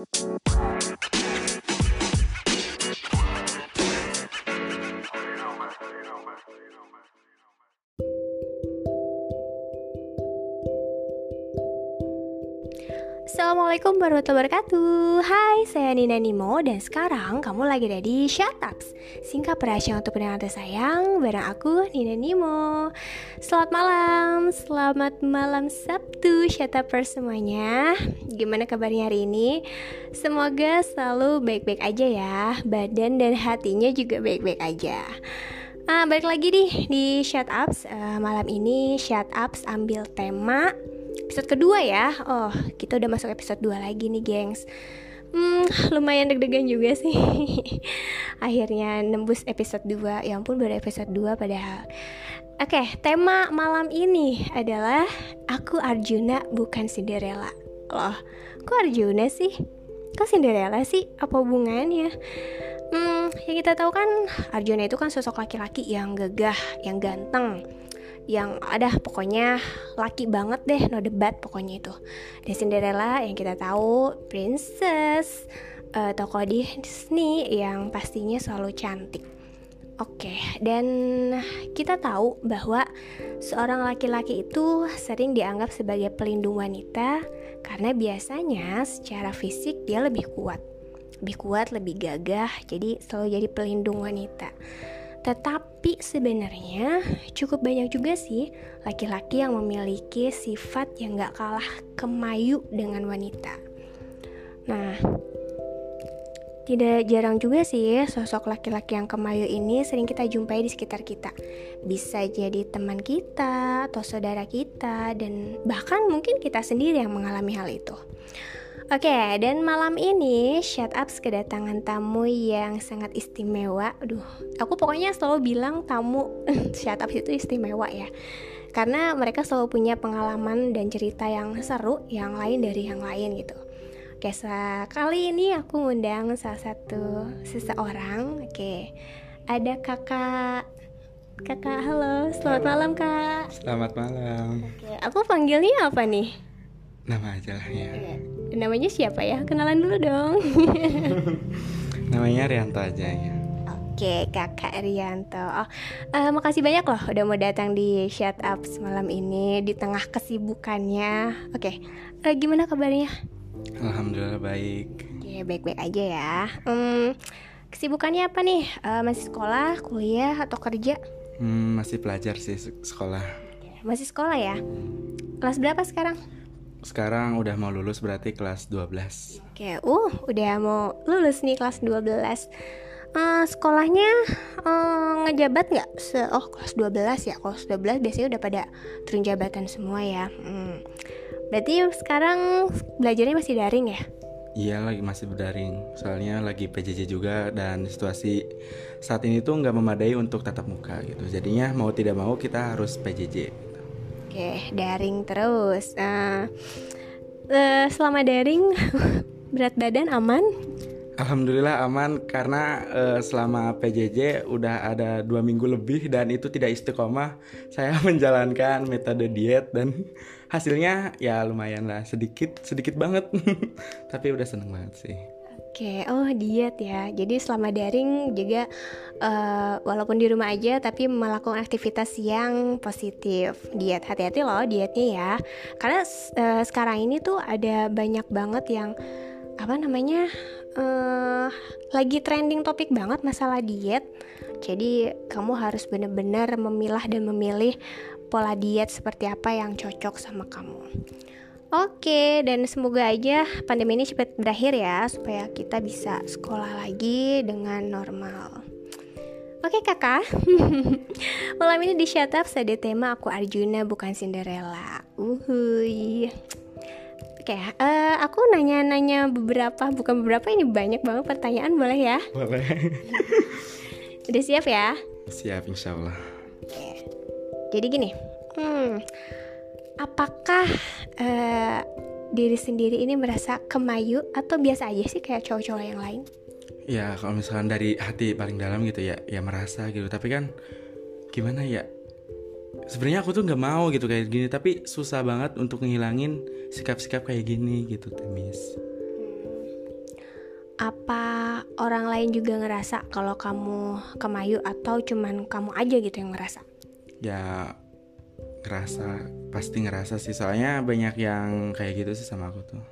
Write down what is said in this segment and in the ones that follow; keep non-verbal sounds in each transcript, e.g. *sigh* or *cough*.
Música Assalamualaikum warahmatullahi wabarakatuh. Hai, saya Nina Nimo Dan sekarang kamu lagi ada di Shut Ups Singkat perasaan untuk pendengar tersayang Bareng aku, Nina Nimo. Selamat malam Selamat malam Sabtu Shut Uppers semuanya. Gimana kabarnya hari ini? Semoga selalu baik-baik aja ya. Badan dan hatinya juga baik-baik aja. Ah, balik lagi nih di Shut Ups uh, Malam ini Shut Ups ambil tema episode kedua ya. Oh kita udah masuk episode 2 lagi nih gengs. Hmm, lumayan deg-degan juga sih. *laughs* Akhirnya nembus episode 2 Ya ampun baru episode 2 padahal. Oke, okay, tema malam ini adalah Aku Arjuna bukan Cinderella. Loh, kok Arjuna sih? Kok Cinderella sih? Apa hubungannya? Hmm, yang kita tahu kan Arjuna itu kan sosok laki-laki yang gagah, yang ganteng yang ada pokoknya laki banget deh no debat pokoknya itu dan Cinderella yang kita tahu princess uh, tokoh Disney yang pastinya selalu cantik Oke, dan kita tahu bahwa seorang laki-laki itu sering dianggap sebagai pelindung wanita karena biasanya secara fisik dia lebih kuat. Lebih kuat, lebih gagah, jadi selalu jadi pelindung wanita. Tetapi sebenarnya cukup banyak juga sih laki-laki yang memiliki sifat yang gak kalah kemayu dengan wanita. Nah, tidak jarang juga sih sosok laki-laki yang kemayu ini sering kita jumpai di sekitar kita. Bisa jadi teman kita atau saudara kita dan bahkan mungkin kita sendiri yang mengalami hal itu. Oke, okay, dan malam ini Shut Ups kedatangan tamu yang sangat istimewa. Aduh, aku pokoknya selalu bilang tamu *laughs* Shut Ups itu istimewa ya. Karena mereka selalu punya pengalaman dan cerita yang seru yang lain dari yang lain gitu. Oke, kali ini aku ngundang salah satu seseorang. Oke, ada kakak Kakak, halo, selamat halo. malam kak. Selamat malam. Oke, aku panggilnya apa nih? Nama aja lah ya. Iya namanya siapa ya kenalan dulu dong *laughs* namanya Rianto aja ya Oke, Kakak Rianto. Oh, uh, makasih banyak loh udah mau datang di Shut Up malam ini di tengah kesibukannya. Oke, uh, gimana kabarnya? Alhamdulillah baik. Oke, baik-baik aja ya. Um, kesibukannya apa nih? Uh, masih sekolah, kuliah, atau kerja? Hmm, masih pelajar sih sekolah. Masih sekolah ya? Kelas berapa sekarang? Sekarang udah mau lulus berarti kelas 12 Oke, uh udah mau lulus nih kelas 12 uh, eh, Sekolahnya uh, ngejabat nggak? Oh kelas 12 ya, kelas 12 biasanya udah pada turun jabatan semua ya hmm. Berarti sekarang belajarnya masih daring ya? Iya lagi masih berdaring Soalnya lagi PJJ juga dan situasi saat ini tuh nggak memadai untuk tatap muka gitu Jadinya mau tidak mau kita harus PJJ Oke, daring terus. Uh, uh, selama daring, *laughs* berat badan aman? Alhamdulillah aman karena uh, selama PJJ udah ada dua minggu lebih dan itu tidak istiqomah. *laughs* Saya menjalankan metode diet dan hasilnya ya lumayan lah sedikit sedikit banget, *laughs* tapi udah seneng banget sih. Oke, oh diet ya. Jadi selama daring juga uh, walaupun di rumah aja tapi melakukan aktivitas yang positif. Diet, hati-hati loh dietnya ya. Karena uh, sekarang ini tuh ada banyak banget yang apa namanya uh, lagi trending topik banget masalah diet. Jadi kamu harus benar-benar memilah dan memilih pola diet seperti apa yang cocok sama kamu. Oke, dan semoga aja pandemi ini cepat berakhir ya, supaya kita bisa sekolah lagi dengan normal. Oke kakak, *laughs* malam ini di Shut Up ada tema aku Arjuna bukan Cinderella. Uhuy. Oke, uh, aku nanya-nanya beberapa, bukan beberapa ini banyak banget pertanyaan, boleh ya? Boleh. *laughs* Udah siap ya? Siap, insya Allah. Oke. Jadi gini, hmm, apakah uh, diri sendiri ini merasa kemayu atau biasa aja sih kayak cowok-cowok yang lain? Ya kalau misalkan dari hati paling dalam gitu ya, ya merasa gitu. Tapi kan gimana ya? Sebenarnya aku tuh nggak mau gitu kayak gini, tapi susah banget untuk ngilangin sikap-sikap kayak gini gitu, Temis. Hmm. apa orang lain juga ngerasa kalau kamu kemayu atau cuman kamu aja gitu yang ngerasa? Ya ngerasa pasti ngerasa sih. Soalnya banyak yang kayak gitu sih sama aku tuh.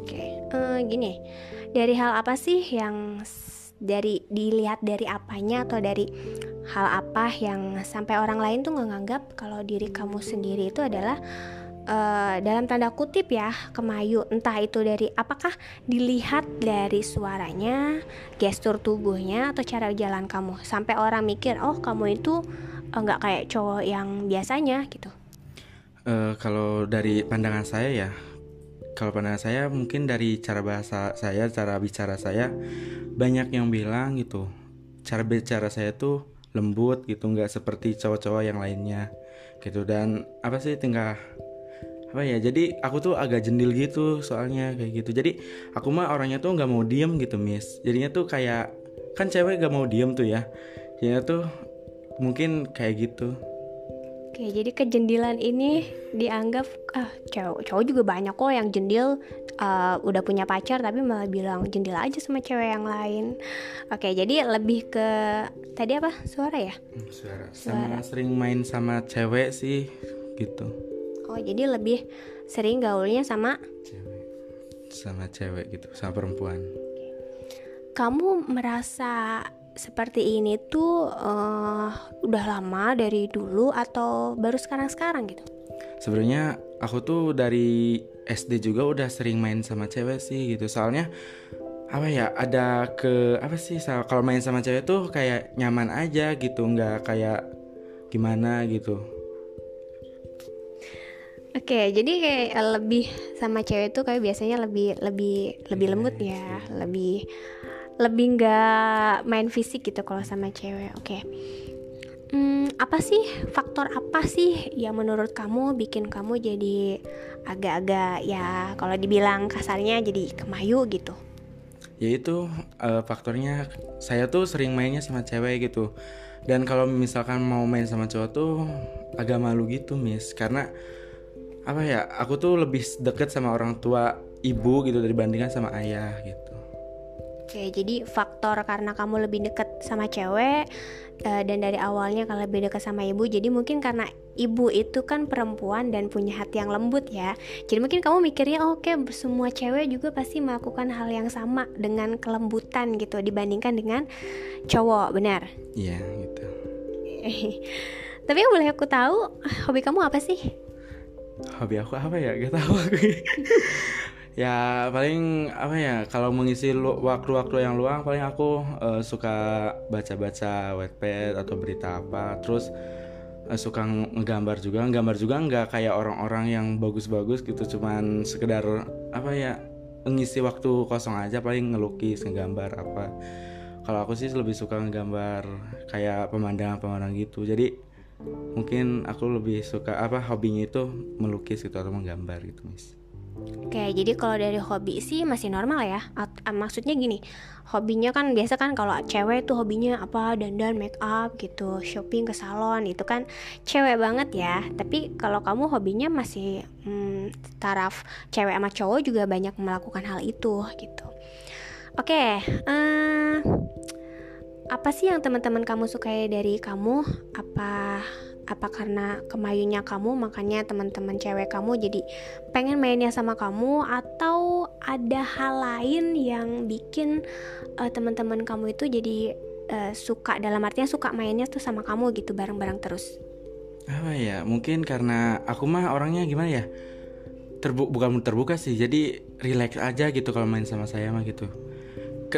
Oke, uh, gini. Dari hal apa sih yang dari dilihat dari apanya atau dari hal apa yang sampai orang lain tuh nggak nganggap kalau diri kamu sendiri itu adalah uh, dalam tanda kutip ya kemayu? Entah itu dari apakah dilihat dari suaranya gestur tubuhnya atau cara jalan kamu? Sampai orang mikir oh kamu itu eh, nggak uh, kayak cowok yang biasanya gitu. Uh, kalau dari pandangan saya ya kalau pandangan saya mungkin dari cara bahasa saya cara bicara saya banyak yang bilang gitu cara bicara saya tuh lembut gitu nggak seperti cowok-cowok yang lainnya gitu. Dan apa sih tinggal apa ya jadi aku tuh agak jendil gitu soalnya kayak gitu. Jadi aku mah orangnya tuh nggak mau diem gitu miss. Jadinya tuh kayak kan cewek gak mau diem tuh ya. Jadinya tuh mungkin kayak gitu Oke, jadi kejendilan ini dianggap ah cowok cowok juga banyak kok yang jendil uh, udah punya pacar tapi malah bilang jendil aja sama cewek yang lain. Oke, jadi lebih ke tadi apa? Suara ya? Hmm, suara. Sama sering main sama cewek sih gitu. Oh, jadi lebih sering gaulnya sama cewek. Sama cewek gitu, sama perempuan. Kamu merasa seperti ini tuh uh, udah lama dari dulu atau baru sekarang-sekarang gitu? Sebenarnya aku tuh dari SD juga udah sering main sama cewek sih gitu. Soalnya apa ya ada ke apa sih kalau main sama cewek tuh kayak nyaman aja gitu, nggak kayak gimana gitu. Oke, jadi kayak lebih sama cewek tuh kayak biasanya lebih lebih lebih lembut ya, lebih lebih nggak main fisik gitu kalau sama cewek oke. Okay. hmm, apa sih faktor apa sih yang menurut kamu bikin kamu jadi agak-agak ya kalau dibilang kasarnya jadi kemayu gitu? Ya itu uh, faktornya saya tuh sering mainnya sama cewek gitu. Dan kalau misalkan mau main sama cowok tuh agak malu gitu miss. Karena apa ya aku tuh lebih deket sama orang tua ibu gitu dibandingkan sama ayah gitu Oke, jadi faktor karena kamu lebih deket sama cewek uh, dan dari awalnya kalau lebih deket sama ibu, jadi mungkin karena ibu itu kan perempuan dan punya hati yang lembut ya. Jadi mungkin kamu mikirnya oh, oke okay, semua cewek juga pasti melakukan hal yang sama dengan kelembutan gitu dibandingkan dengan cowok, benar? Iya, gitu. *laughs* Tapi yang boleh aku tahu, hobi kamu apa sih? Hobi aku apa ya? Gak tahu aku. *laughs* ya paling apa ya kalau mengisi waktu-waktu yang luang paling aku uh, suka baca-baca webpad atau berita apa. Terus uh, suka ngegambar juga. Nggambar juga nggak kayak orang-orang yang bagus-bagus gitu. Cuman sekedar apa ya mengisi waktu kosong aja. Paling ngelukis ngegambar apa. Kalau aku sih lebih suka ngegambar kayak pemandangan-pemandangan gitu. Jadi mungkin aku lebih suka apa hobinya itu melukis gitu atau menggambar gitu mis Oke, jadi kalau dari hobi sih masih normal ya. maksudnya gini, hobinya kan biasa kan kalau cewek tuh hobinya apa dandan, make up gitu, shopping ke salon itu kan cewek banget ya. Tapi kalau kamu hobinya masih hmm, taraf cewek sama cowok juga banyak melakukan hal itu gitu. Oke, uh, apa sih yang teman-teman kamu sukai dari kamu? Apa apa karena kemayunya kamu makanya teman-teman cewek kamu jadi pengen mainnya sama kamu? Atau ada hal lain yang bikin uh, teman-teman kamu itu jadi uh, suka dalam artinya suka mainnya tuh sama kamu gitu bareng-bareng terus? Apa ya mungkin karena aku mah orangnya gimana ya? Terbu bukan terbuka sih. Jadi relax aja gitu kalau main sama saya mah gitu.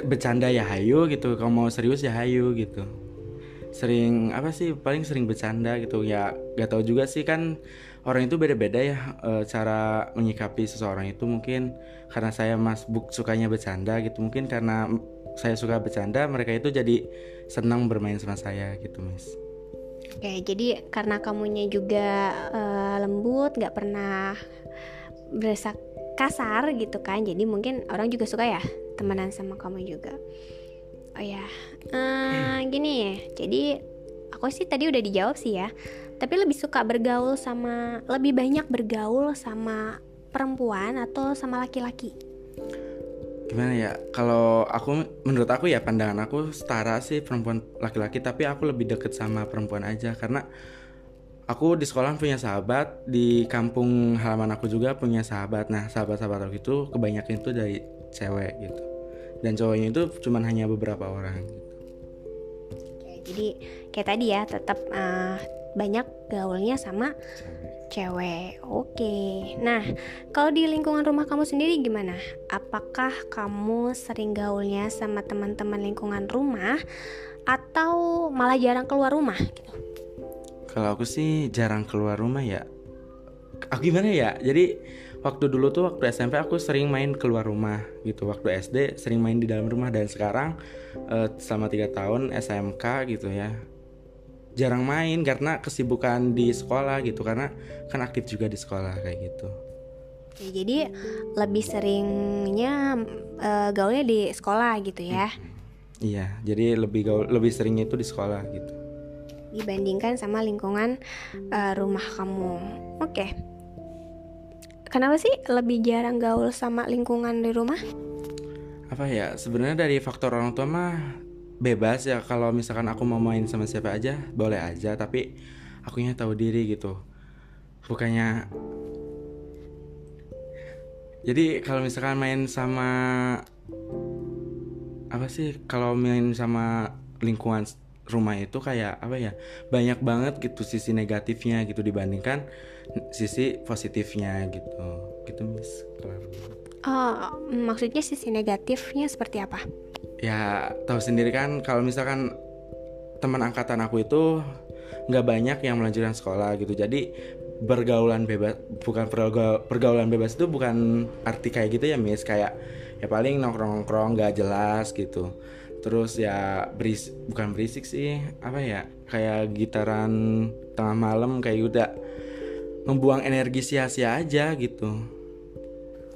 Bercanda ya hayu gitu. Kalau mau serius ya hayu gitu sering apa sih paling sering bercanda gitu. Ya gak tau juga sih kan orang itu beda-beda ya e, cara menyikapi seseorang itu. Mungkin karena saya mas buk sukanya bercanda gitu. Mungkin karena saya suka bercanda mereka itu jadi senang bermain sama saya gitu mis Oke jadi karena kamunya juga uh, lembut nggak pernah berasa kasar gitu kan jadi mungkin orang juga suka ya temenan sama kamu juga oh ya uh, gini ya jadi aku sih tadi udah dijawab sih ya tapi lebih suka bergaul sama lebih banyak bergaul sama perempuan atau sama laki-laki? Gimana ya kalau aku menurut aku ya pandangan aku setara sih perempuan laki-laki tapi aku lebih deket sama perempuan aja karena aku di sekolah punya sahabat di kampung halaman aku juga punya sahabat. Nah sahabat-sahabat aku itu kebanyakan itu dari cewek gitu dan cowoknya itu cuman hanya beberapa orang gitu. jadi kayak tadi ya tetap uh, banyak gaulnya sama cewek. Oke. Nah, kalau di lingkungan rumah kamu sendiri gimana? Apakah kamu sering gaulnya sama teman-teman lingkungan rumah atau malah jarang keluar rumah gitu? Kalau aku sih jarang keluar rumah ya. Aku gimana ya? Jadi waktu dulu tuh waktu SMP aku sering main keluar rumah gitu. Waktu SD sering main di dalam rumah dan sekarang uh, selama tiga tahun SMK gitu ya jarang main karena kesibukan di sekolah gitu karena kan aktif juga di sekolah kayak gitu. Oke, jadi lebih seringnya uh, gaulnya di sekolah gitu ya? Iya, jadi lebih gaul lebih seringnya itu di sekolah gitu. Dibandingkan sama lingkungan uh, rumah kamu. Oke. Kenapa sih lebih jarang gaul sama lingkungan di rumah? Apa ya? Sebenarnya dari faktor orang tua mah bebas ya kalau misalkan aku mau main sama siapa aja boleh aja tapi akunya tahu diri gitu bukannya jadi kalau misalkan main sama apa sih kalau main sama lingkungan rumah itu kayak apa ya banyak banget gitu sisi negatifnya gitu dibandingkan sisi positifnya gitu. Gitu miss. Oh maksudnya sisi negatifnya seperti apa? Ya tahu sendiri kan kalau misalkan teman angkatan aku itu nggak banyak yang melanjutkan sekolah gitu. Jadi bergaulan bebas bukan pergaulan bebas itu bukan arti kayak gitu ya miss. Kayak ya paling nongkrong nongkrong nggak jelas gitu terus ya beris bukan berisik sih apa ya kayak gitaran tengah malam kayak udah membuang energi sia-sia aja gitu.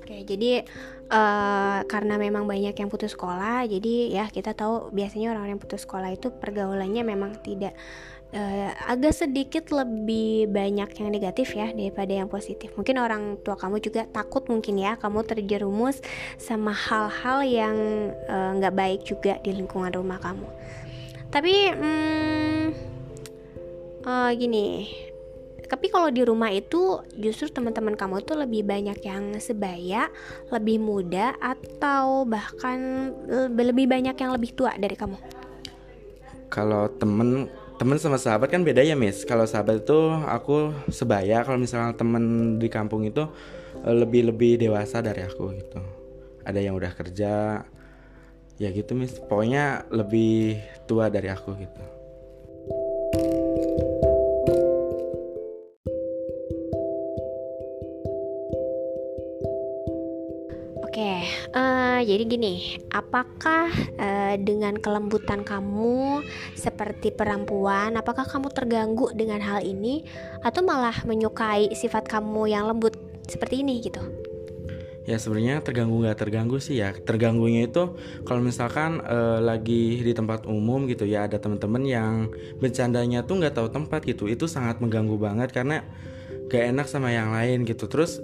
Oke jadi uh, karena memang banyak yang putus sekolah jadi ya kita tahu biasanya orang-orang yang putus sekolah itu pergaulannya memang tidak uh, agak sedikit lebih banyak yang negatif ya daripada yang positif. Mungkin orang tua kamu juga takut mungkin ya kamu terjerumus sama hal-hal yang eh, nggak uh, baik juga di lingkungan rumah kamu. Tapi hmm, uh, gini, tapi kalau di rumah itu justru teman-teman kamu tuh lebih banyak yang sebaya, lebih muda atau bahkan lebih banyak yang lebih tua dari kamu. Kalau temen temen sama sahabat kan beda ya Miss. Kalau sahabat itu aku sebaya, kalau misalnya temen di kampung itu lebih lebih dewasa dari aku gitu. Ada yang udah kerja, ya gitu Miss. Pokoknya lebih tua dari aku gitu. Jadi gini, apakah uh, dengan kelembutan kamu seperti perempuan, apakah kamu terganggu dengan hal ini atau malah menyukai sifat kamu yang lembut seperti ini gitu? Ya sebenarnya terganggu nggak terganggu sih ya. Terganggunya itu kalau misalkan uh, lagi di tempat umum gitu ya ada teman-teman yang bercandanya tuh nggak tahu tempat gitu, itu sangat mengganggu banget karena gak enak sama yang lain gitu. Terus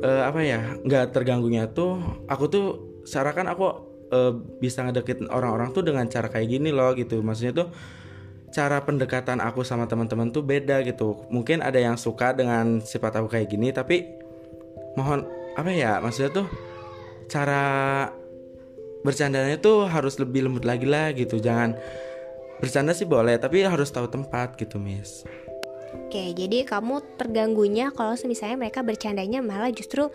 uh, apa ya nggak terganggunya tuh aku tuh cara kan aku uh, bisa ngedeketin orang-orang tuh dengan cara kayak gini loh gitu. Maksudnya tuh cara pendekatan aku sama teman-teman tuh beda gitu. Mungkin ada yang suka dengan sifat aku kayak gini tapi mohon apa ya maksudnya tuh cara bercandanya tuh harus lebih lembut lagi lah gitu. Jangan bercanda sih boleh tapi harus tahu tempat gitu miss Oke, jadi kamu terganggunya kalau misalnya mereka bercandanya malah justru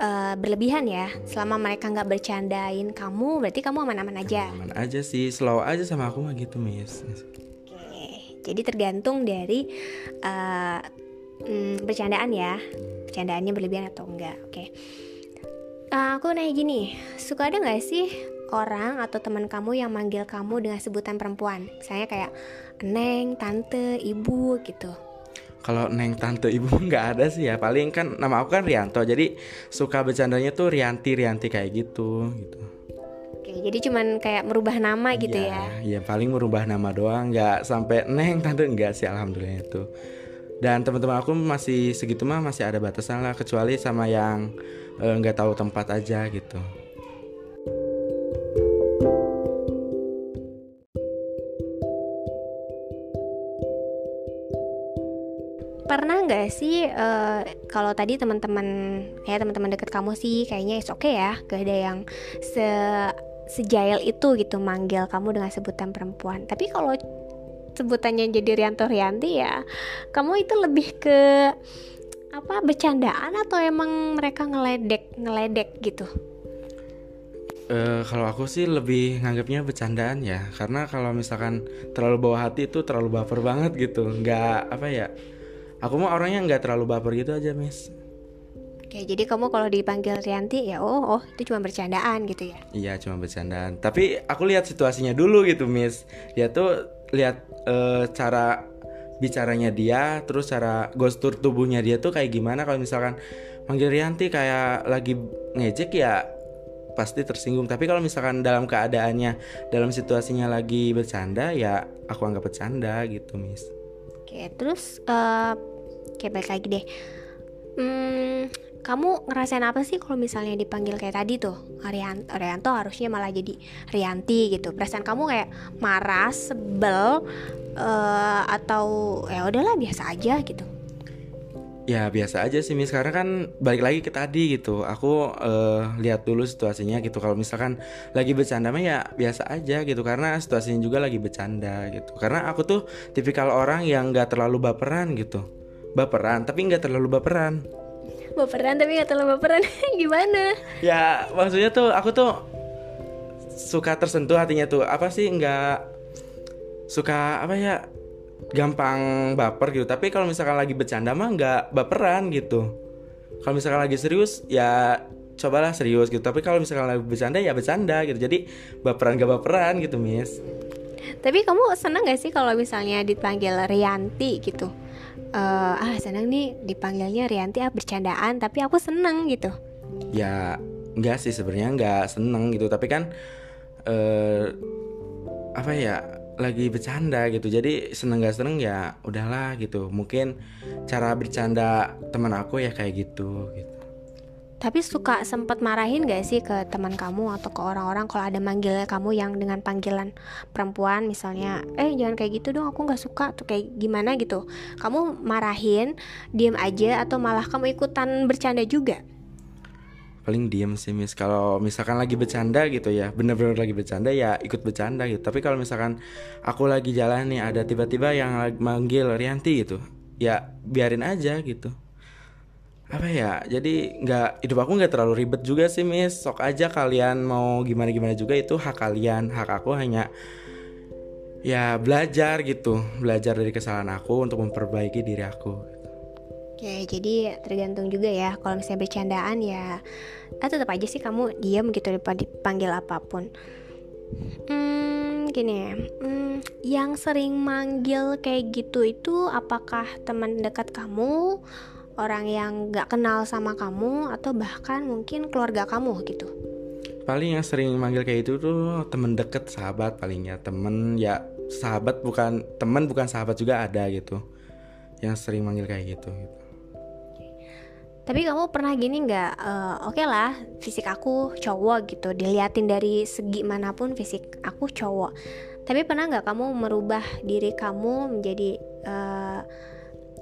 uh, berlebihan ya. Selama mereka nggak bercandain kamu, berarti kamu aman-aman aja. Aman aja sih, slow aja sama aku mah gitu, Miss. Oke, jadi tergantung dari uh, hmm, bercandaan ya. Bercandaannya berlebihan atau enggak. Oke. Uh, aku nanya gini, suka ada nggak sih orang atau teman kamu yang manggil kamu dengan sebutan perempuan? Misalnya kayak neng, tante, ibu gitu kalau neng tante ibu *laughs* nggak ada sih ya paling kan nama aku kan Rianto jadi suka bercandanya tuh Rianti Rianti kayak gitu gitu Oke, jadi cuman kayak merubah nama gitu ya? Ya, paling merubah nama doang, nggak sampai neng tante enggak sih, alhamdulillah itu. Dan teman-teman aku masih segitu mah masih ada batasan lah, kecuali sama yang eh, nggak uh, tahu tempat aja gitu. Pernah nggak sih uh, kalau tadi teman-teman ya teman-teman deket kamu sih kayaknya oke okay ya gak ada yang se sejail itu gitu manggil kamu dengan sebutan perempuan. Tapi kalau sebutannya jadi Rianto Rianti ya kamu itu lebih ke apa bercandaan atau emang mereka ngeledek ngeledek gitu? Uh, kalau aku sih lebih nganggapnya bercandaan ya karena kalau misalkan terlalu bawa hati itu terlalu baper banget gitu nggak apa ya aku mau orangnya nggak terlalu baper gitu aja miss Oke, jadi kamu kalau dipanggil Rianti ya oh oh itu cuma bercandaan gitu ya? Iya cuma bercandaan. Tapi aku lihat situasinya dulu gitu, Miss. Dia tuh lihat uh, cara bicaranya dia, terus cara gestur tubuhnya dia tuh kayak gimana kalau misalkan manggil Rianti kayak lagi ngejek ya pasti tersinggung. Tapi kalau misalkan dalam keadaannya, dalam situasinya lagi bercanda ya aku anggap bercanda gitu, Miss. Oke, terus uh, kayak balik lagi deh. Hmm, kamu ngerasain apa sih kalau misalnya dipanggil kayak tadi tuh? Rianto, Rianto harusnya malah jadi Rianti gitu. Perasaan kamu kayak marah sebel uh, atau ya udahlah biasa aja gitu. Ya biasa aja sih mis karena kan balik lagi ke tadi gitu. Aku uh, lihat dulu situasinya gitu. Kalau misalkan lagi bercanda mah ya biasa aja gitu. Karena situasinya juga lagi bercanda gitu. Karena aku tuh tipikal orang yang gak terlalu baperan gitu baperan tapi nggak terlalu baperan. Baperan tapi gak terlalu baperan. *laughs* Gimana? Ya maksudnya tuh aku tuh suka tersentuh hatinya tuh. Apa sih nggak suka apa ya gampang baper gitu. Tapi kalau misalkan lagi bercanda mah nggak baperan gitu. Kalau misalkan lagi serius ya cobalah serius gitu. Tapi kalau misalkan lagi bercanda ya bercanda gitu. Jadi baperan gak baperan gitu miss. Tapi kamu seneng gak sih kalau misalnya dipanggil Rianti gitu uh, ah seneng nih dipanggilnya Rianti ah bercandaan tapi aku seneng gitu. Ya enggak sih sebenarnya enggak seneng gitu tapi kan uh, apa ya lagi bercanda gitu. Jadi seneng gak seneng ya udahlah gitu. Mungkin cara bercanda teman aku ya kayak gitu gitu tapi suka sempet marahin gak sih ke teman kamu atau ke orang-orang kalau ada manggil kamu yang dengan panggilan perempuan misalnya, eh jangan kayak gitu dong, aku nggak suka tuh kayak gimana gitu. Kamu marahin, diem aja atau malah kamu ikutan bercanda juga? paling diem sih mis kalau misalkan lagi bercanda gitu ya bener-bener lagi bercanda ya ikut bercanda gitu tapi kalau misalkan aku lagi jalan nih ada tiba-tiba yang manggil Rianti gitu ya biarin aja gitu apa ya jadi nggak hidup aku nggak terlalu ribet juga sih mis sok aja kalian mau gimana gimana juga itu hak kalian hak aku hanya ya belajar gitu belajar dari kesalahan aku untuk memperbaiki diri aku Oke, jadi tergantung juga ya. Kalau misalnya bercandaan ya, ah, tetap aja sih kamu diam gitu dipanggil apa pun. Hmm, gini ya. Hmm, yang sering manggil kayak gitu itu apakah teman dekat kamu orang yang gak kenal sama kamu atau bahkan mungkin keluarga kamu gitu paling yang sering manggil kayak itu tuh temen deket sahabat palingnya temen ya sahabat bukan temen bukan sahabat juga ada gitu yang sering manggil kayak gitu, gitu. Tapi kamu pernah gini nggak? Uh, Oke okay lah, fisik aku cowok gitu. Diliatin dari segi mana pun fisik aku cowok. Tapi pernah nggak kamu merubah diri kamu menjadi uh,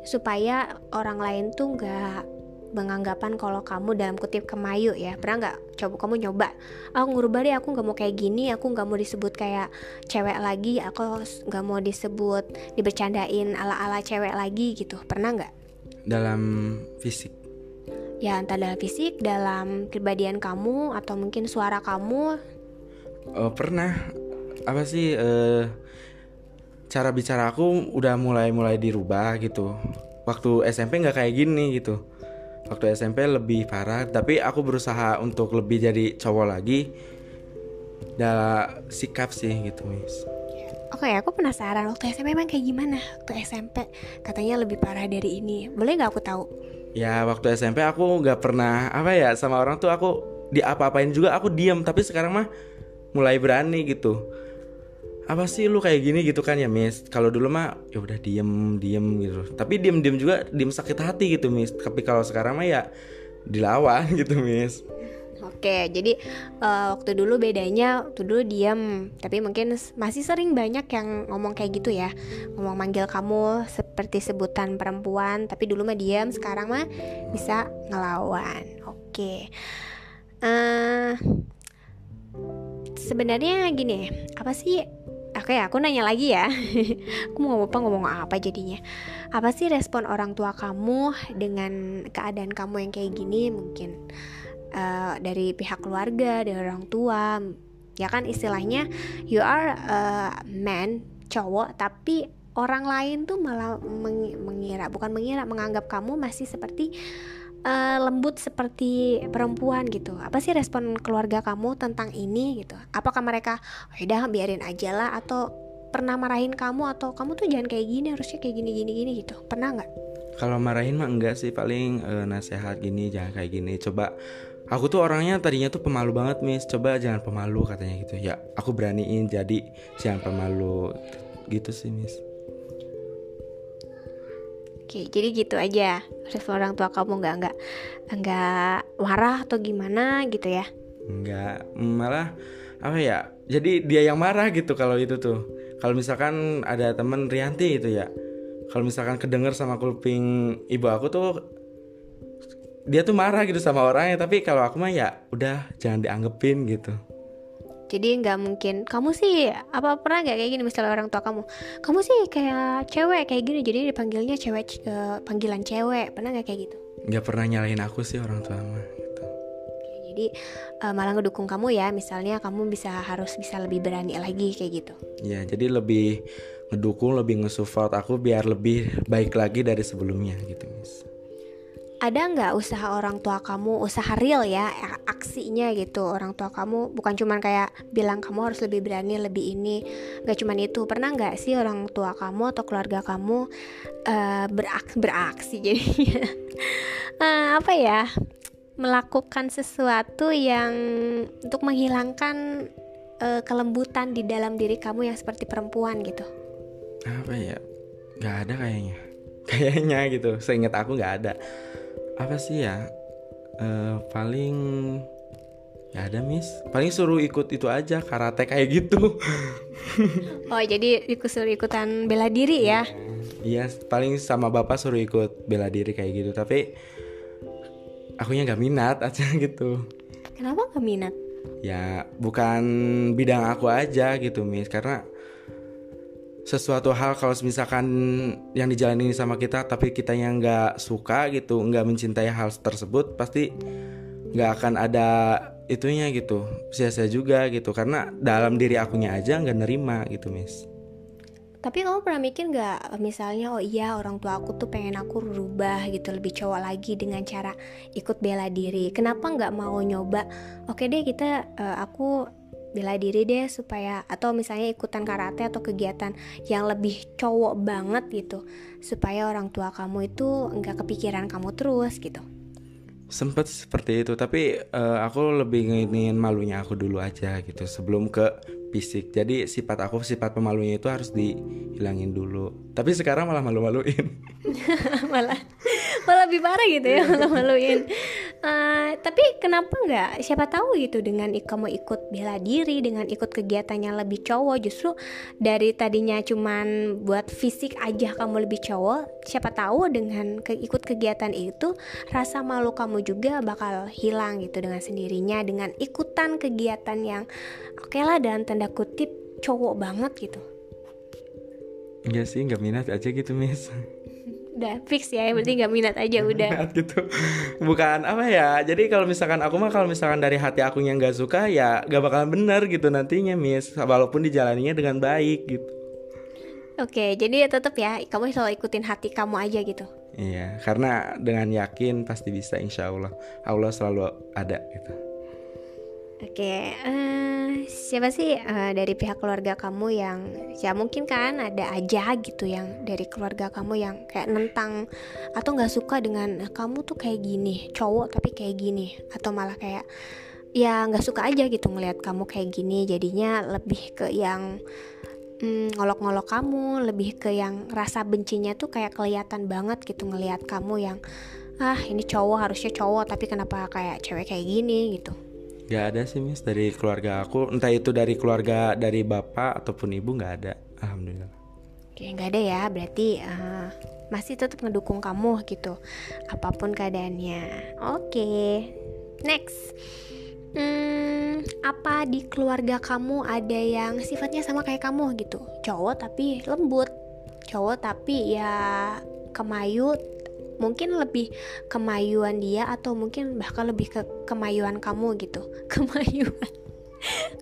supaya orang lain tuh nggak menganggapan kalau kamu dalam kutip kemayu ya. Pernah nggak? Coba kamu nyoba. Aku ngubah deh aku nggak mau kayak gini aku nggak mau disebut kayak cewek lagi aku nggak mau disebut dibercandain ala ala cewek lagi gitu. Pernah nggak? Dalam fisik. Ya entah dalam fisik dalam kepribadian kamu atau mungkin suara kamu. Oh, pernah. Apa sih uh, cara bicara aku udah mulai mulai dirubah gitu waktu SMP nggak kayak gini gitu waktu SMP lebih parah tapi aku berusaha untuk lebih jadi cowok lagi dalam sikap sih gitu mis Oke, okay, aku penasaran waktu SMP emang kayak gimana? Waktu SMP katanya lebih parah dari ini. Boleh nggak aku tahu? Ya waktu SMP aku nggak pernah apa ya sama orang tuh aku diapa-apain juga aku diam tapi sekarang mah mulai berani gitu apa sih lu kayak gini? Gitu kan ya Miss. Kalau dulu mah ya udah diem diem gitu. Tapi diem diem juga diem sakit hati gitu Miss. Tapi kalau sekarang mah ya dilawan *laughs* gitu Miss. Oke, jadi uh, waktu dulu bedanya waktu dulu diam, tapi mungkin masih sering banyak yang ngomong kayak gitu ya, ngomong manggil kamu seperti sebutan perempuan, tapi dulu mah diam, sekarang mah bisa ngelawan. Oke, uh, sebenarnya gini, apa sih? Oke, aku nanya lagi ya. *laughs* aku mau ngomong apa ngomong apa jadinya? Apa sih respon orang tua kamu dengan keadaan kamu yang kayak gini? Mungkin uh, dari pihak keluarga dari orang tua ya kan istilahnya you are a man cowok tapi orang lain tuh malah mengira bukan mengira menganggap kamu masih seperti uh, lembut seperti perempuan gitu. Apa sih respon keluarga kamu tentang ini gitu? Apakah mereka oh, udah biarin aja lah atau pernah marahin kamu atau kamu tuh jangan kayak gini harusnya kayak gini gini gini gitu? Pernah nggak? Kalau marahin mah enggak sih paling uh, nasehat gini jangan kayak gini. Coba aku tuh orangnya tadinya tuh pemalu banget miss. Coba jangan pemalu katanya gitu. Ya aku beraniin jadi jangan pemalu gitu sih miss Oke, jadi gitu aja. Respon orang tua kamu nggak nggak nggak marah atau gimana gitu ya? Nggak, malah apa ya? Jadi dia yang marah gitu kalau itu tuh. Kalau misalkan ada temen Rianti gitu ya. Kalau misalkan kedenger sama kuping ibu aku tuh dia tuh marah gitu sama orangnya tapi kalau aku mah ya udah jangan dianggepin gitu jadi nggak mungkin. Kamu sih apa pernah nggak kayak gini misalnya orang tua kamu? Kamu sih kayak cewek kayak gini jadi dipanggilnya cewek uh, panggilan cewek. Pernah nggak kayak gitu? Nggak pernah nyalahin aku sih orang tua mah gitu. Jadi uh, malah ngedukung kamu ya. Misalnya kamu bisa harus bisa lebih berani lagi kayak gitu. Ya jadi lebih ngedukung lebih nge-support aku biar lebih baik lagi dari sebelumnya gitu mis ada nggak usaha orang tua kamu usaha real ya aksinya gitu? Orang tua kamu bukan cuman kayak bilang kamu harus lebih berani lebih ini. Nggak cuman itu. Pernah nggak sih orang tua kamu atau keluarga kamu uh, berak beraksi jadinya? Uh, *laughs* apa ya? Melakukan sesuatu yang untuk menghilangkan uh, kelembutan di dalam diri kamu yang seperti perempuan gitu. Apa ya? Nggak ada kayaknya. Kayaknya gitu. Seingat aku nggak ada apa sih ya? Uh, paling ya ada miss. Paling suruh ikut itu aja karate kayak gitu. *laughs* Oh jadi ikut suruh ikutan bela diri ya? Iya paling sama bapak suruh ikut bela diri kayak gitu. Tapi akunya nggak minat aja *laughs* gitu. Kenapa nggak minat? Ya bukan bidang aku aja gitu miss. Karena sesuatu hal kalau misalkan yang dijalani sama kita tapi kita yang nggak suka gitu nggak mencintai hal tersebut pasti nggak akan ada itunya gitu sia-sia juga gitu. Karena dalam diri akunya aja nggak nerima gitu mis tapi kamu pernah mikir nggak misalnya oh iya orang tua aku tuh pengen aku rubah gitu lebih cowok lagi dengan cara ikut bela diri. Kenapa nggak mau nyoba oke deh kita uh, aku bela diri deh supaya atau misalnya ikutan karate atau kegiatan yang lebih cowok banget gitu supaya orang tua kamu itu nggak kepikiran kamu terus gitu. Sempet seperti itu tapi uh, aku lebih nginin malunya aku dulu aja gitu sebelum ke fisik. Jadi sifat aku sifat pemalunya itu harus dihilangin dulu. Tapi sekarang malah malu-maluin. *laughs* Malah malah lebih parah gitu ya malah maluin. Uh, tapi kenapa nggak siapa tahu gitu dengan kamu ikut bela diri dengan ikut kegiatannya lebih cowok justru dari tadinya cuman buat fisik aja kamu lebih cowok siapa tahu dengan ke ikut kegiatan itu rasa malu kamu juga bakal hilang gitu dengan sendirinya dengan ikutan kegiatan yang oke okay lah dalam tanda kutip cowok banget gitu. Enggak sih, nggak minat aja gitu, Miss. Udah fix ya berarti nggak minat aja udah. minat gitu. Bukan apa ya jadi kalau misalkan aku mah kalau misalkan dari hati aku yang nggak suka ya gak bakalan bener gitu nantinya miss. Walaupun dijalaninya dengan baik gitu. Oke jadi ya tetap ya kamu selalu ikutin hati kamu aja gitu. Iya karena dengan yakin pasti bisa insya Allah. Allah selalu ada gitu. Oke, uh, siapa sih uh, dari pihak keluarga kamu yang ya mungkin kan ada aja gitu yang dari keluarga kamu yang kayak nentang atau nggak suka dengan kamu tuh kayak gini, cowok tapi kayak gini. Atau malah kayak ya nggak suka aja gitu ngelihat kamu kayak gini, jadinya lebih ke yang mm, ngolok-ngolok kamu, lebih ke yang rasa bencinya tuh kayak kelihatan banget gitu ngelihat kamu yang ah ini cowok harusnya cowok tapi kenapa kayak cewek kayak gini? gitu Gak ada sih Miss. Dari keluarga aku. Entah itu dari keluarga dari bapak ataupun ibu gak ada. Alhamdulillah. Oke nggak ada ya. Berarti uh, masih tetap ngedukung kamu gitu Apa pun keadaannya. Oke next. Hmm, apa di keluarga kamu ada yang sifatnya sama kayak kamu gitu? Cowok tapi lembut, cowok tapi ya kemayu mungkin lebih kemayuan dia atau mungkin bahkan lebih ke kemayuan kamu gitu. *laughs* Kemayuan.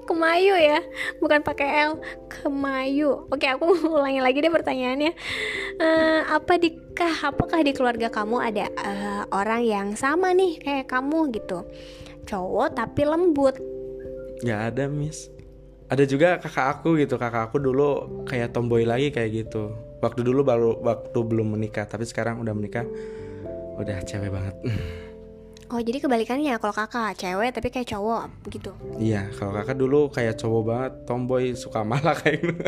Kemayu ya bukan pakai L. Kemayu. Oke aku ulangi lagi deh pertanyaannya. Uh, apa di kah apakah di keluarga kamu ada uh, orang yang sama nih kayak kamu gitu? Cowok tapi lembut. Ya ada Miss. Ada juga kakak aku gitu. Kakak aku dulu kayak tomboy lagi kayak gitu waktu dulu baru waktu belum menikah tapi sekarang udah menikah udah cewek banget. Oh jadi kebalikannya kalau kakak cewek tapi kayak cowok gitu? Iya kalau kakak dulu kayak cowok banget tomboy suka *laughs* malak kayak gitu.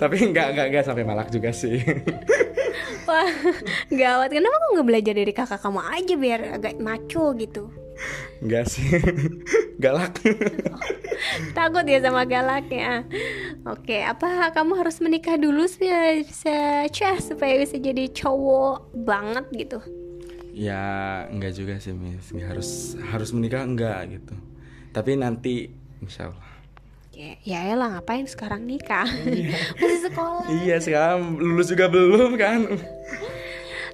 Tapi nggak nggak nggak sampai malak juga sih. *laughs* Wah gawat. Kenapa kamu nggak belajar dari kakak kamu aja biar agak maco gitu Enggak sih. *laughs* Galak. Takut ya sama galaknya Oke apa kamu harus menikah dulu supaya bisa cah Supaya bisa jadi cowok banget gitu? Ya enggak juga sih Miss. Harus harus menikah enggak gitu. Tapi nanti Insya Allah. Ya, ya lah ngapain sekarang nikah? *laughs* Masih sekolah. Iya sekarang lulus juga belum kan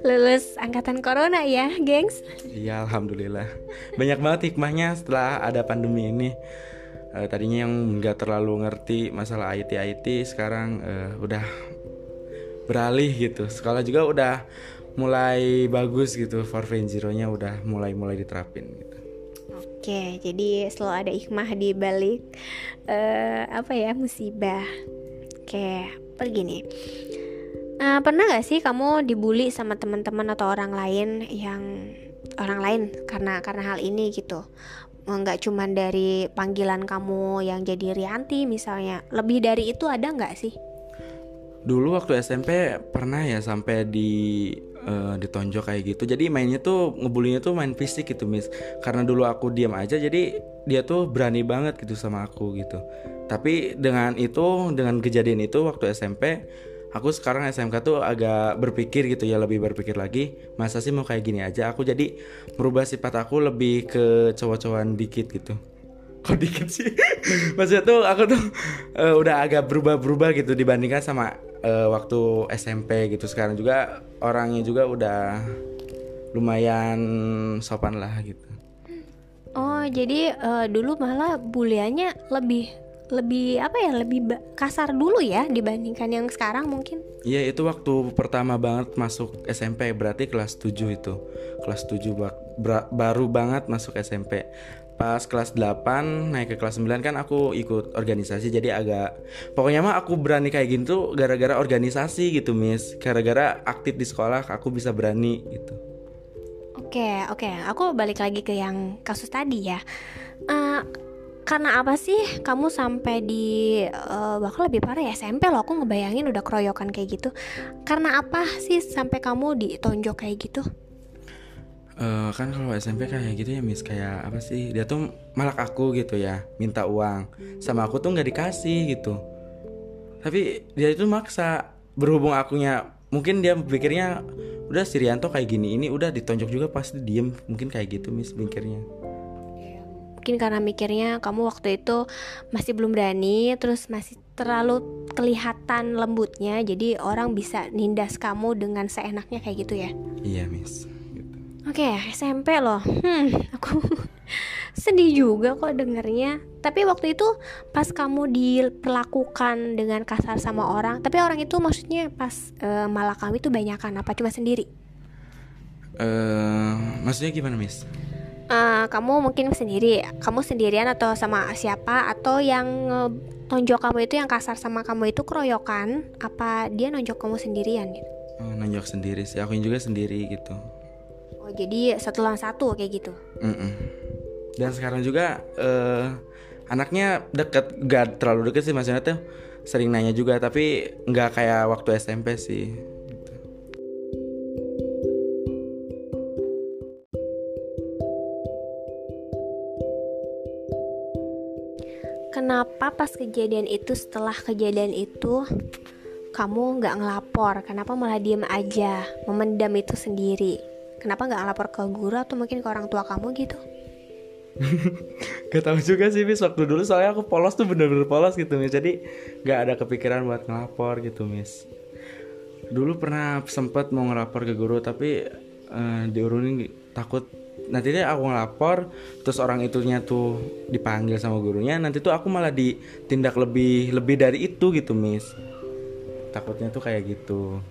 lulus angkatan corona ya, gengs. Iya, alhamdulillah. Banyak banget hikmahnya setelah ada pandemi ini. Uh, tadinya yang nggak terlalu ngerti masalah IT IT sekarang uh, udah beralih gitu. Sekolah juga udah mulai bagus gitu. For Zero-nya udah mulai-mulai diterapin gitu. Oke, jadi selalu ada hikmah di balik uh, apa ya musibah. Oke, pergi nih Uh, pernah gak sih kamu dibully sama teman-teman atau orang lain yang orang lain karena karena hal ini gitu? Nggak cuma dari panggilan kamu yang jadi Rianti misalnya, lebih dari itu ada nggak sih? Dulu waktu SMP pernah ya sampai di uh, ditonjok kayak gitu. Jadi mainnya tuh ngebulinya tuh main fisik gitu, Miss. Karena dulu aku diam aja jadi dia tuh berani banget gitu sama aku gitu. Tapi dengan itu, dengan kejadian itu waktu SMP aku sekarang SMK tuh agak berpikir gitu ya lebih berpikir lagi masa sih mau kayak gini aja? Aku jadi merubah sifat aku lebih ke cowok-cowokan dikit gitu. Kok dikit sih? *laughs* Maksudnya tuh aku tuh uh, udah agak berubah-berubah gitu dibandingkan sama uh, waktu SMP gitu. Sekarang juga orangnya juga udah lumayan sopan lah gitu. Oh jadi uh, dulu malah buliannya lebih lebih apa ya lebih kasar dulu ya dibandingkan yang sekarang mungkin. Iya itu waktu pertama banget masuk SMP berarti kelas 7 itu. Kelas 7 baru banget masuk SMP pas kelas 8 naik ke kelas 9 kan aku ikut organisasi jadi agak pokoknya mah aku berani kayak gitu gara-gara organisasi gitu miss. Gara-gara aktif di sekolah aku bisa berani gitu. Oke, oke. Aku balik lagi ke yang kasus tadi ya. Uh, karena apa sih? Kamu sampai di uh, bahkan lebih parah ya SMP loh aku ngebayangin udah keroyokan kayak gitu. Karena apa sih sampai kamu ditonjok kayak gitu? Uh, kan kalau SMP kayak gitu ya Miss kayak apa sih? Dia tuh malak aku gitu ya minta uang. Sama aku tuh nggak dikasih gitu. Tapi dia itu maksa berhubung akunya mungkin dia pikirnya udah Sirianto kayak gini ini udah ditonjok juga pasti diem. Mungkin kayak gitu Miss pikirnya mungkin karena mikirnya kamu waktu itu masih belum berani terus masih terlalu kelihatan lembutnya jadi orang bisa nindas kamu dengan seenaknya kayak gitu ya? Iya miss. Gitu. oke okay, SMP loh. Hmm aku *laughs* sedih juga kok dengernya. Tapi waktu itu pas kamu diperlakukan dengan kasar sama orang tapi orang itu maksudnya pas uh, malah kamu itu banyakan apa? Cuma sendiri? Uh, maksudnya gimana miss uh, kamu mungkin sendiri kamu sendirian atau sama siapa? Atau yang nonjok kamu itu yang kasar sama kamu itu keroyokan? Apa dia nonjok kamu sendirian gitu? Oh, nonjok sendiri sih. Aku juga sendiri gitu. Oh jadi satu lawan satu kayak gitu? Mm -mm. dan sekarang juga uh, anaknya deket. Gak terlalu deket sih maksudnya tuh sering nanya juga tapi nggak kayak waktu SMP sih kenapa pas kejadian itu setelah kejadian itu kamu nggak ngelapor? Kenapa malah diem aja? Memendam itu sendiri. Kenapa nggak ngelapor ke guru atau mungkin ke orang tua kamu gitu? *laughs* Gak tau juga sih Miss. Waktu dulu soalnya aku polos tuh bener-bener polos gitu Miss. Jadi gak ada kepikiran buat ngelapor gitu Miss. Dulu pernah sempet mau ngelapor ke guru Tapi uh, diurunin takut nanti deh aku ngelapor terus orang itunya tuh dipanggil sama gurunya nanti tuh aku malah ditindak lebih lebih dari itu gitu miss takutnya tuh kayak gitu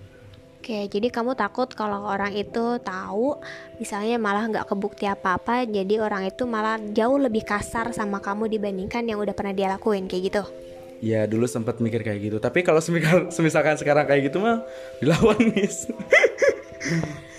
Oke, jadi kamu takut kalau orang itu tahu, misalnya malah nggak kebukti apa-apa, jadi orang itu malah jauh lebih kasar sama kamu dibandingkan yang udah pernah dia lakuin, kayak gitu? Ya dulu sempat mikir kayak gitu, tapi kalau semisalkan sekarang kayak gitu mah dilawan mis. *laughs*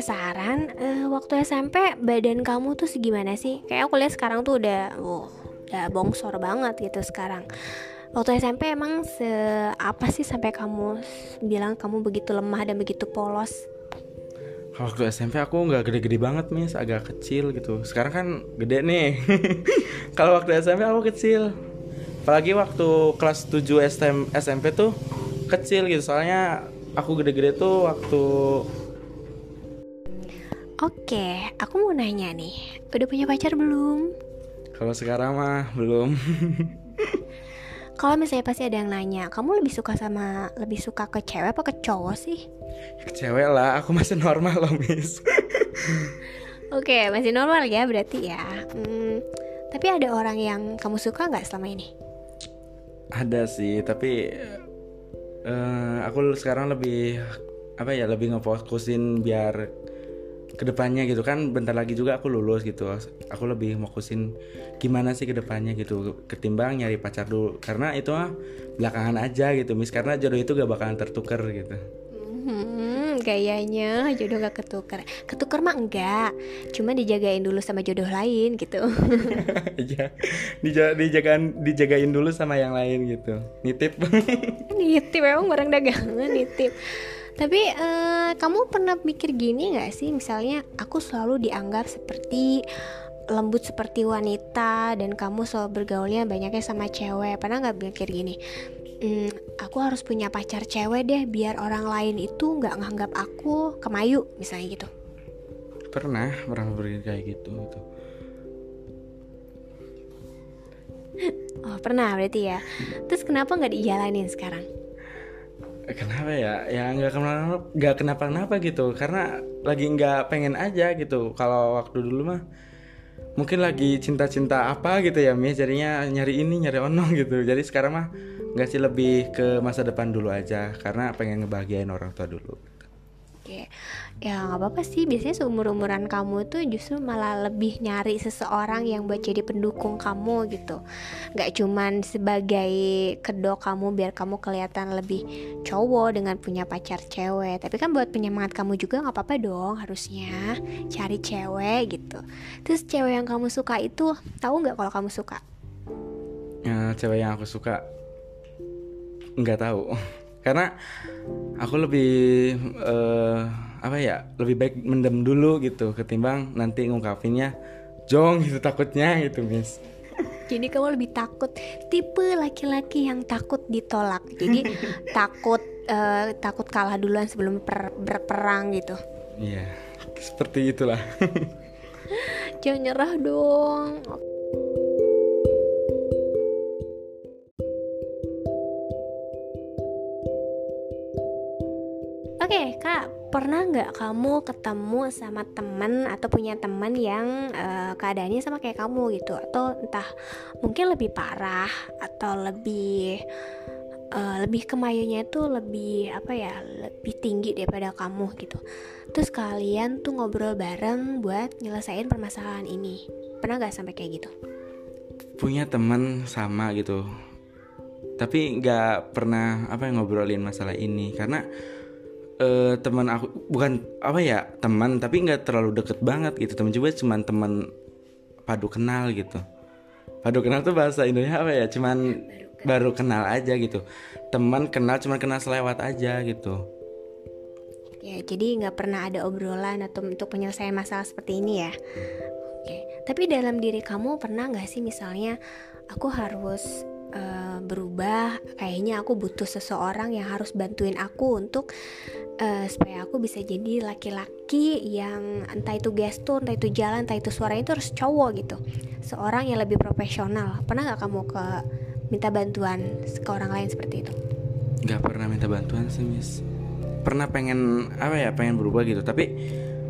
penasaran uh, waktu SMP badan kamu tuh segimana sih? Kayak aku lihat sekarang tuh udah uh, udah bongsor banget gitu sekarang. Waktu SMP emang se apa sih sampai kamu bilang kamu begitu lemah dan begitu polos? Waktu SMP aku nggak gede-gede banget mis, agak kecil gitu. Sekarang kan gede nih. *laughs* Kalau waktu SMP aku kecil. Apalagi waktu kelas 7 SM, SMP tuh kecil gitu. Soalnya aku gede-gede tuh waktu Oke, aku mau nanya nih, udah punya pacar belum? Kalau sekarang mah belum. *laughs* Kalau misalnya pasti ada yang nanya, kamu lebih suka sama lebih suka ke cewek apa ke cowok sih? Ke cewek lah, aku masih normal loh, Miss. *laughs* Oke, masih normal ya berarti ya. Hmm, tapi ada orang yang kamu suka nggak selama ini? Ada sih, tapi uh, aku sekarang lebih apa ya lebih ngefokusin biar ke depannya gitu kan bentar lagi juga aku lulus gitu. Aku lebih fokusin gimana sih ke depannya gitu ketimbang nyari pacar dulu. Karena itu mah belakangan aja gitu mis karena jodoh itu gak bakalan tertuker gitu. Hmm, gayanya jodoh gak ketuker ketuker mah enggak cuma dijagain dulu sama jodoh lain gitu. *laughs* Iya Dija dijagain dijagain dulu sama yang lain gitu. Nitip. *laughs* Nitip emang barang dagangan nitip tapi uh, kamu pernah mikir gini gak sih? Misalnya aku selalu dianggap seperti lembut seperti wanita dan kamu selalu bergaulnya banyaknya sama cewek. Pernah nggak mikir gini? Hmm, aku harus punya pacar cewek deh biar orang lain itu nggak nganggap aku kemayu misalnya gitu. Pernah pernah berpikir kayak gitu gitu. Oh pernah berarti ya. Terus kenapa nggak dijalanin sekarang kenapa ya? Ya nggak kenapa nggak kenapa gitu. Karena lagi nggak pengen aja gitu. Kalau waktu dulu mah mungkin lagi cinta-cinta apa gitu ya Mia jadinya nyari ini nyari ono gitu. Jadi sekarang mah nggak sih lebih ke masa depan dulu aja. Karena pengen ngebahagiain orang tua dulu. Oke, ya nggak apa-apa sih. Biasanya seumur umuran kamu tuh justru malah lebih nyari seseorang yang buat jadi pendukung kamu gitu. Gak cuman sebagai kedok kamu biar kamu kelihatan lebih cowok dengan punya pacar cewek. Tapi kan buat penyemangat kamu juga nggak apa-apa dong harusnya cari cewek gitu. Terus cewek yang kamu suka itu tahu nggak kalau kamu suka? Ya, cewek yang aku suka nggak tahu *laughs* karena aku lebih uh, apa ya lebih baik mendem dulu gitu ketimbang nanti ngungkapinnya jong gitu takutnya gitu miss. Jadi kamu lebih takut tipe laki-laki yang takut ditolak. Jadi *laughs* takut uh, takut kalah duluan sebelum per, berperang gitu. Iya seperti itulah. *laughs* Jangan nyerah dong Oke okay, kak, pernah nggak kamu ketemu sama temen atau punya teman yang uh, keadaannya sama kayak kamu gitu atau entah mungkin lebih parah atau lebih uh, lebih kemayunya itu lebih apa ya lebih tinggi daripada kamu gitu. Terus kalian tuh ngobrol bareng buat nyelesain permasalahan ini. Pernah nggak sampai kayak gitu? Punya teman sama gitu, tapi nggak pernah apa yang ngobrolin masalah ini karena uh, teman aku bukan apa ya teman tapi nggak terlalu deket banget gitu. Teman juga cuman teman padu kenal gitu. Padu kenal tuh bahasa Indonesia apa ya? Cuman baru kenal, baru kenal aja gitu. Teman kenal cuman kenal selewat aja gitu. Ya, jadi nggak pernah ada obrolan atau untuk penyelesaian masalah seperti ini ya. Oke, tapi dalam diri kamu pernah nggak sih misalnya aku harus uh, berubah kayaknya aku butuh seseorang yang harus bantuin aku untuk uh, supaya aku bisa jadi laki-laki yang entah itu gestur entah itu jalan entah itu suara itu harus cowok gitu. Seorang yang lebih profesional. Pernah nggak kamu ke minta bantuan ke orang lain seperti itu? Nggak pernah minta bantuan sih miss. Pernah pengen apa ya pengen berubah gitu. Tapi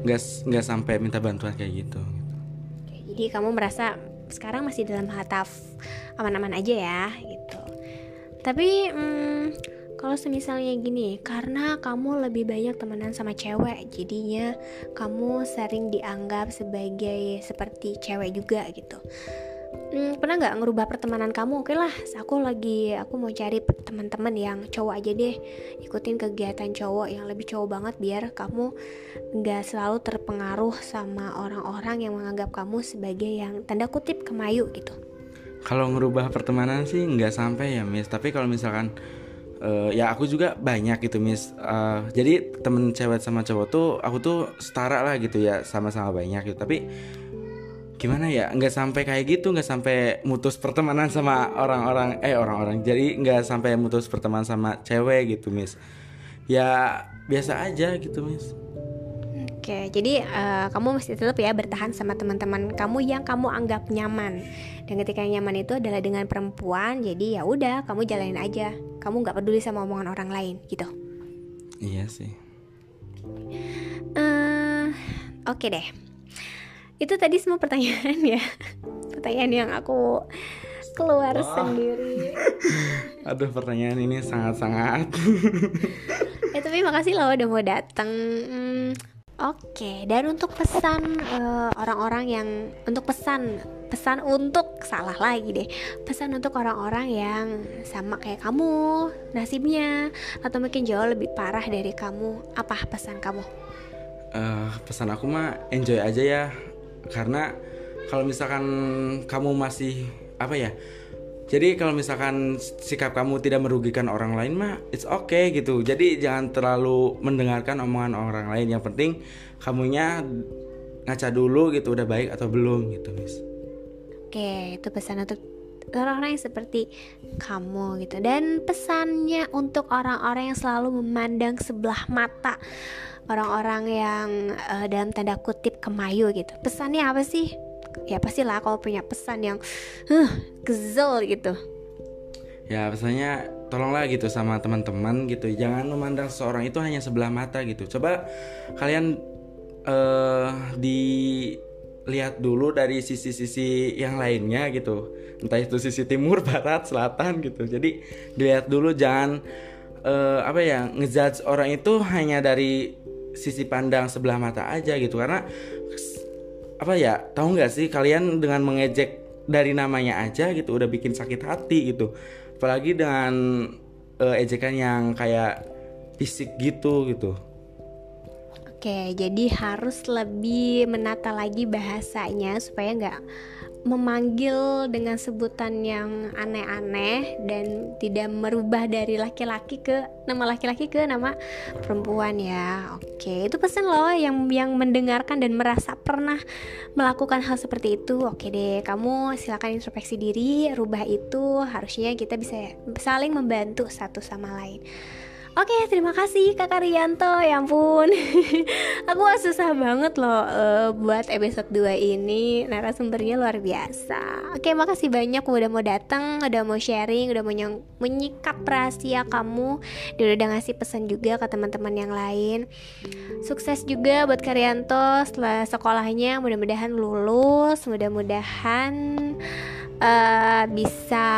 nggak nggak sampai minta bantuan kayak gitu jadi kamu merasa sekarang masih dalam hataf aman-aman aja ya gitu. Tapi hmm, kalau semisalnya gini karena kamu lebih banyak temenan sama cewek jadinya kamu sering dianggap sebagai seperti cewek juga gitu hmm, pernah nggak ngerubah pertemanan kamu? Oke lah aku lagi aku mau cari teman-teman yang cowok aja deh. Ikutin kegiatan cowok yang lebih cowok banget biar kamu nggak selalu terpengaruh sama orang-orang yang menganggap kamu sebagai yang tanda kutip kemayu gitu. Kalau ngerubah pertemanan sih nggak sampai ya miss. Tapi kalau misalkan uh, ya aku juga banyak gitu miss. Uh, jadi temen cewek sama cowok tuh aku tuh setara lah gitu ya sama-sama banyak gitu. Tapi gimana ya nggak sampai kayak gitu nggak sampai mutus pertemanan sama orang-orang eh orang-orang jadi nggak sampai mutus pertemanan sama cewek gitu miss ya biasa aja gitu miss Oke, jadi uh, kamu mesti tetap ya bertahan sama teman-teman kamu yang kamu anggap nyaman. Dan ketika yang nyaman itu adalah dengan perempuan, jadi ya udah kamu jalanin aja. Kamu nggak peduli sama omongan orang lain, gitu. Iya sih. Uh, Oke okay deh itu tadi semua pertanyaan ya. Pertanyaan yang aku keluar Wah. sendiri. Aduh pertanyaan ini sangat-sangat. *laughs* Ya tapi makasih loh udah mau datang hmm, oke. Okay. dan untuk pesan eh, orang-orang uh, yang untuk pesan pesan untuk salah lagi deh. Pesan untuk orang-orang yang sama kayak kamu nasibnya atau mungkin jauh lebih parah dari kamu apa pesan kamu? Uh, pesan aku mah enjoy aja ya karena kalau misalkan kamu masih apa ya jadi kalau misalkan sikap kamu tidak merugikan orang lain mah it's okay gitu. Jadi jangan terlalu mendengarkan omongan orang lain. Yang penting kamunya ngaca dulu gitu udah baik atau belum gitu, Miss. Oke, itu pesan untuk orang-orang yang seperti kamu gitu. Dan pesannya untuk orang-orang yang selalu memandang sebelah mata orang-orang yang uh, dalam tanda kutip kemayu gitu. Pesannya apa sih? Ya pastilah kalau punya pesan yang uh, kesel gitu. Ya pesannya tolonglah gitu sama teman-teman gitu. Jangan memandang seorang itu hanya sebelah mata gitu. Coba kalian uh, dilihat dulu dari sisi-sisi yang lainnya gitu. Entah itu sisi timur *laughs* barat selatan gitu. Jadi dilihat dulu jangan uh, apa ya ngejudge orang itu hanya dari sisi pandang sebelah mata aja gitu. Karena apa ya tahu nggak sih kalian dengan mengejek dari namanya aja gitu udah bikin sakit hati gitu. Apalagi dengan uh, ejekan yang kayak fisik gitu gitu Oke, jadi harus lebih menata lagi bahasanya supaya nggak memanggil dengan sebutan yang aneh-aneh dan tidak merubah dari laki-laki ke nama laki-laki ke nama perempuan ya. Oke, itu pesan loh yang yang mendengarkan dan merasa pernah melakukan hal seperti itu. Oke deh, kamu silakan introspeksi diri, rubah itu. Harusnya kita bisa saling membantu satu sama lain. Oke, terima kasih Kakak Rianto. Ya ampun. *laughs* Aku susah banget loh uh, buat episode 2 ini. Narasumbernya luar biasa. Oke, makasih banyak udah mau datang, udah mau sharing, udah mau menyikap rahasia kamu, dan udah ngasih pesan juga ke teman-teman yang lain. Sukses juga buat Karyanto setelah sekolahnya. Mudah-mudahan lulus, mudah-mudahan uh, bisa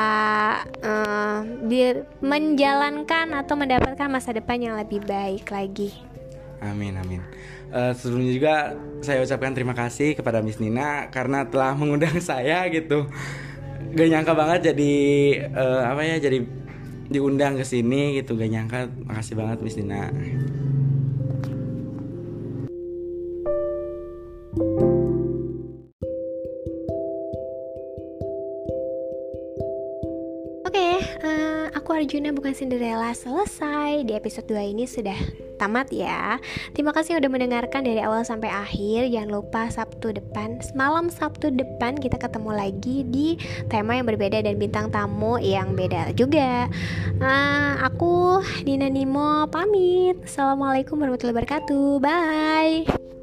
uh, menjalankan atau mendapatkan masa depan yang lebih baik lagi. Amin amin. Uh, sebelumnya juga saya ucapkan terima kasih kepada Miss Nina karena telah mengundang *laughs* saya gitu. Gak nyangka banget jadi uh, apa ya jadi diundang ke sini gitu gak nyangka. Makasih banget Miss Nina. Arjuna bukan Cinderella selesai. Di episode 2 ini sudah tamat ya. Terima kasih udah mendengarkan dari awal sampai akhir. Jangan lupa Sabtu depan, malam Sabtu depan kita ketemu lagi di tema yang berbeda dan bintang tamu yang beda juga. Uh, aku Dina Nimo pamit. Assalamualaikum warahmatullahi wabarakatuh. Bye.